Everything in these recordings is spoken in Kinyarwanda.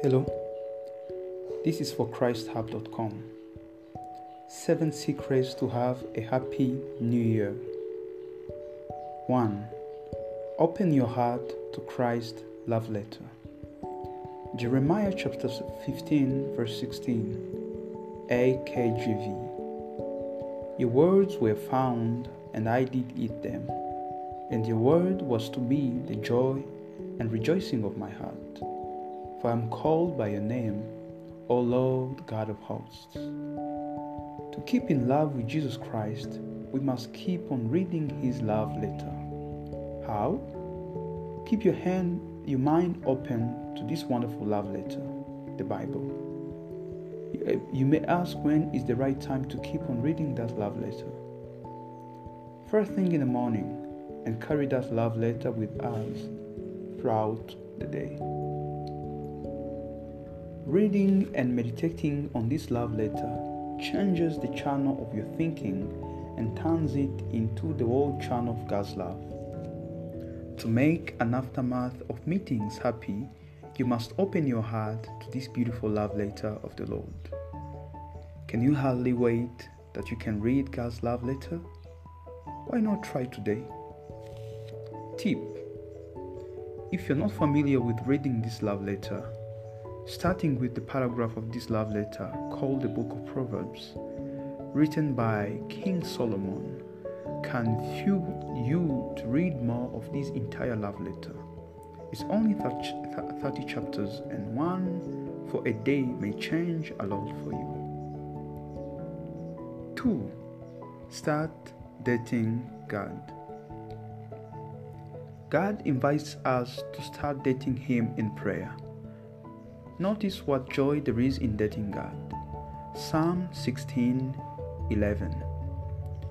Hello, this is for ChristHub.com. Seven secrets to have a happy new year. 1. Open your heart to Christ love letter. Jeremiah chapter 15, verse 16. AKGV. Your words were found, and I did eat them, and your word was to me the joy and rejoicing of my heart for I am called by your name, O Lord God of hosts. To keep in love with Jesus Christ, we must keep on reading his love letter. How? Keep your hand, your mind open to this wonderful love letter, the Bible. You may ask when is the right time to keep on reading that love letter. First thing in the morning, and carry that love letter with us throughout the day. Reading and meditating on this love letter changes the channel of your thinking and turns it into the whole channel of God's love. To make an aftermath of meetings happy, you must open your heart to this beautiful love letter of the Lord. Can you hardly wait that you can read God's love letter? Why not try today? Tip If you're not familiar with reading this love letter, starting with the paragraph of this love letter called the Book of Proverbs, written by King Solomon, can fuel you to read more of this entire love letter. It's only 30 chapters, and one for a day may change a lot for you. 2. Start dating God. God invites us to start dating Him in prayer. Notice what joy there is in dating God. Psalm 16 11.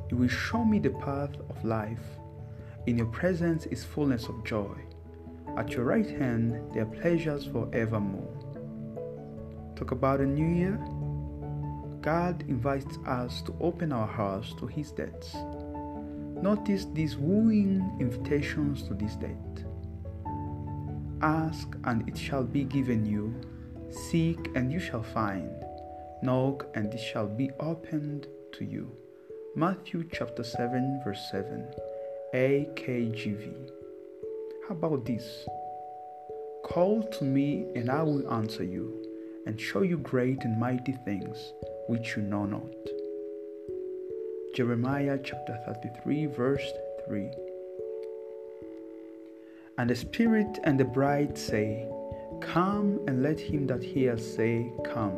You will show me the path of life. In your presence is fullness of joy. At your right hand there are pleasures forevermore. Talk about a new year. God invites us to open our hearts to His debts. Notice these wooing invitations to this date. Ask and it shall be given you Seek and you shall find. Knock and it shall be opened to you. Matthew chapter 7, verse 7. AKGV. How about this? Call to me and I will answer you and show you great and mighty things which you know not. Jeremiah chapter 33, verse 3. And the Spirit and the bride say, Come and let him that hears say, Come.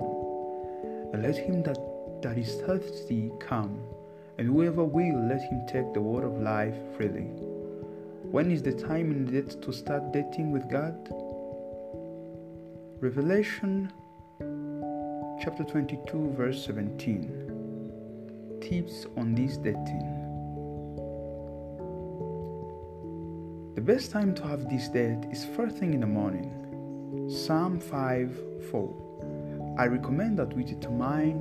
And let him that, that is thirsty come. And whoever will, let him take the word of life freely. When is the time in it to start dating with God? Revelation chapter 22, verse 17. Tips on this dating. The best time to have this date is first thing in the morning. Psalm 5 4. I recommend that we determine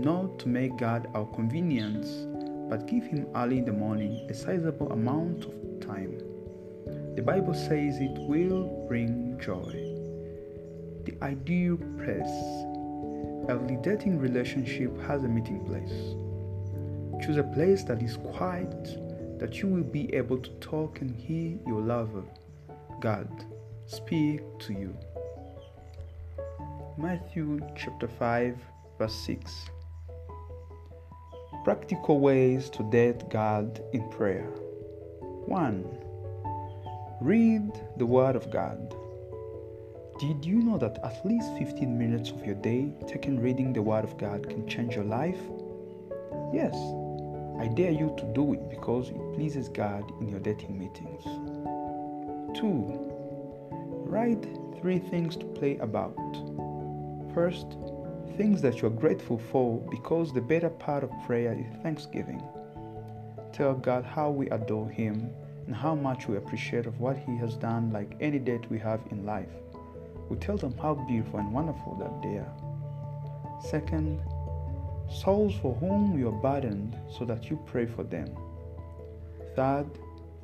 not to make God our convenience, but give Him early in the morning a sizable amount of time. The Bible says it will bring joy. The ideal place. Every dating relationship has a meeting place. Choose a place that is quiet, that you will be able to talk and hear your lover, God speak to you. Matthew chapter 5, verse 6. Practical ways to date God in prayer. 1. Read the Word of God. Did you know that at least 15 minutes of your day taken reading the Word of God can change your life? Yes, I dare you to do it because it pleases God in your dating meetings. 2. Write three things to play about. First, things that you're grateful for because the better part of prayer is thanksgiving. Tell God how we adore Him and how much we appreciate of what He has done like any date we have in life. We tell them how beautiful and wonderful that they are. Second, souls for whom you are burdened so that you pray for them. Third,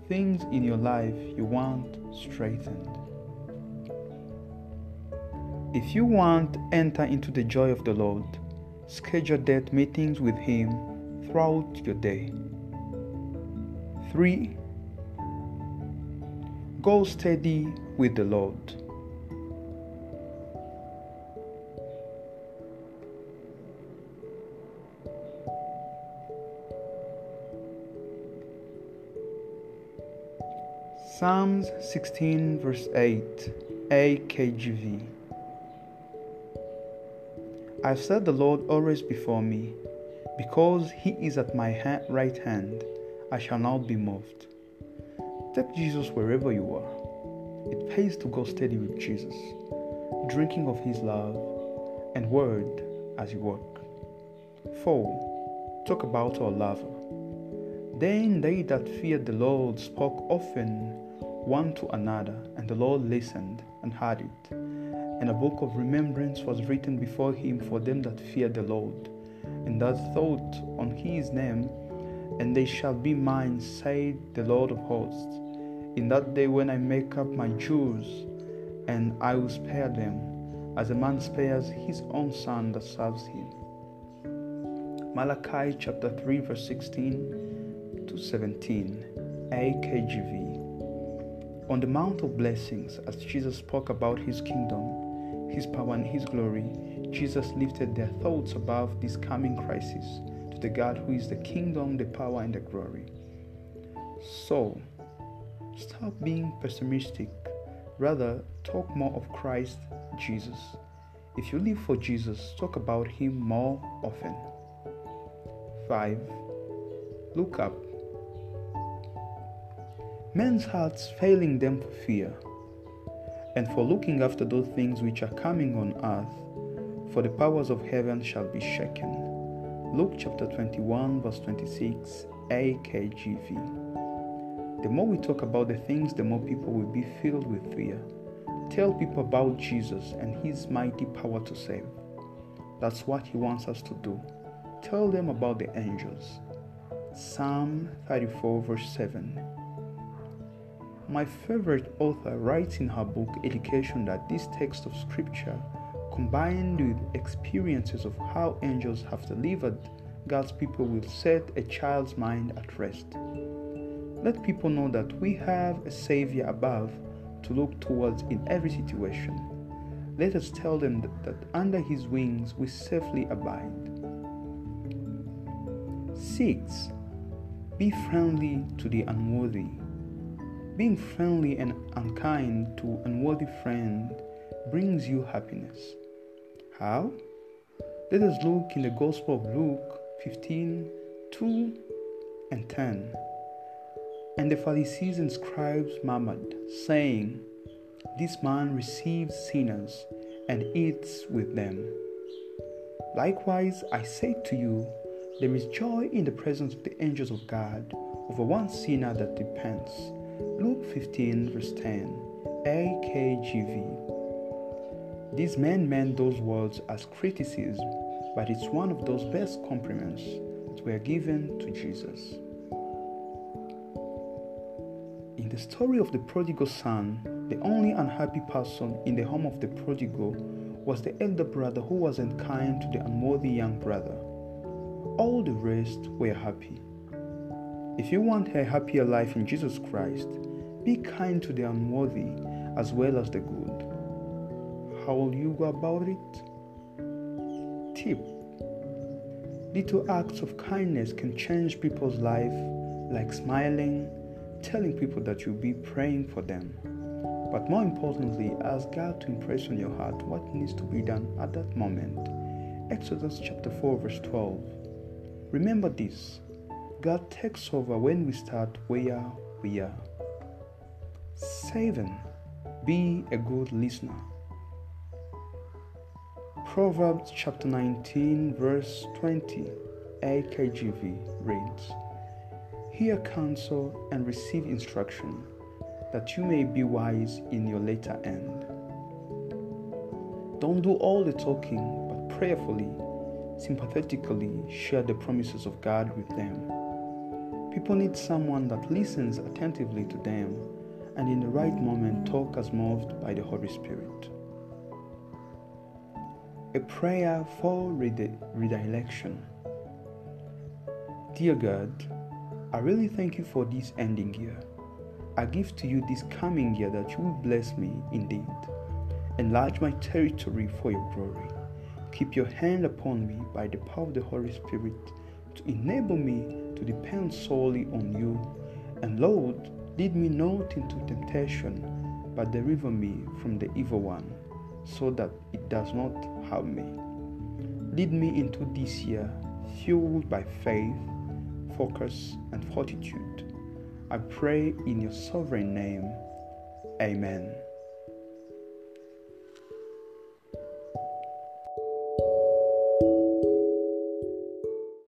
things in your life you want straightened. If you want enter into the joy of the Lord, schedule date meetings with Him throughout your day. 3. Go steady with the Lord. Psalms 16, verse 8, AKGV. I've set the Lord always before me. Because he is at my ha- right hand, I shall not be moved. Take Jesus wherever you are. It pays to go steady with Jesus, drinking of his love and word as you walk. 4. Talk about our lover. Then they that feared the Lord spoke often one to another, and the Lord listened and heard it. And a book of remembrance was written before him for them that fear the Lord, and that thought on his name, and they shall be mine, said the Lord of hosts. In that day when I make up my Jews, and I will spare them, as a man spares his own son that serves him. Malachi chapter 3, verse 16 to 17, AKGV. On the Mount of Blessings, as Jesus spoke about his kingdom, his power, and his glory, Jesus lifted their thoughts above this coming crisis to the God who is the kingdom, the power, and the glory. So, stop being pessimistic. Rather, talk more of Christ Jesus. If you live for Jesus, talk about Him more often. 5. Look up men's hearts failing them for fear, and for looking after those things which are coming on earth, for the powers of heaven shall be shaken. Luke chapter 21, verse 26, AKGV. The more we talk about the things, the more people will be filled with fear. Tell people about Jesus and his mighty power to save. That's what he wants us to do. Tell them about the angels. Psalm 34, verse 7. My favorite author writes in her book Education that this text of scripture, combined with experiences of how angels have delivered God's people, will set a child's mind at rest. Let people know that we have a Savior above to look towards in every situation. Let us tell them that, that under His wings we safely abide. 6. Be friendly to the unworthy. Being friendly and unkind to unworthy friend brings you happiness. How? Let us look in the Gospel of Luke 15 2 and 10. And the Pharisees and scribes murmured, saying, This man receives sinners and eats with them. Likewise, I say to you, there is joy in the presence of the angels of God over one sinner that repents. Luke 15, verse 10, AKGV. These men meant those words as criticism, but it's one of those best compliments that were given to Jesus. In the story of the prodigal son, the only unhappy person in the home of the prodigal was the elder brother who wasn't kind to the unworthy young brother. All the rest were happy. If you want a happier life in Jesus Christ, be kind to the unworthy as well as the good. How will you go about it? Tip Little acts of kindness can change people's life, like smiling, telling people that you'll be praying for them. But more importantly, ask God to impress on your heart what needs to be done at that moment. Exodus chapter 4, verse 12. Remember this God takes over when we start where we are. 7. Be a good listener. Proverbs chapter 19, verse 20, AKGV reads Hear counsel and receive instruction, that you may be wise in your later end. Don't do all the talking, but prayerfully, sympathetically share the promises of God with them. People need someone that listens attentively to them and in the right moment talk as moved by the Holy Spirit. A prayer for redi- redirection. Dear God, I really thank you for this ending year. I give to you this coming year that you will bless me indeed. Enlarge my territory for your glory. Keep your hand upon me by the power of the Holy Spirit to enable me to depend solely on you. And Lord, lead me not into temptation, but deliver me from the evil one, so that it does not harm me. Lead me into this year fueled by faith, focus, and fortitude. I pray in your sovereign name. Amen.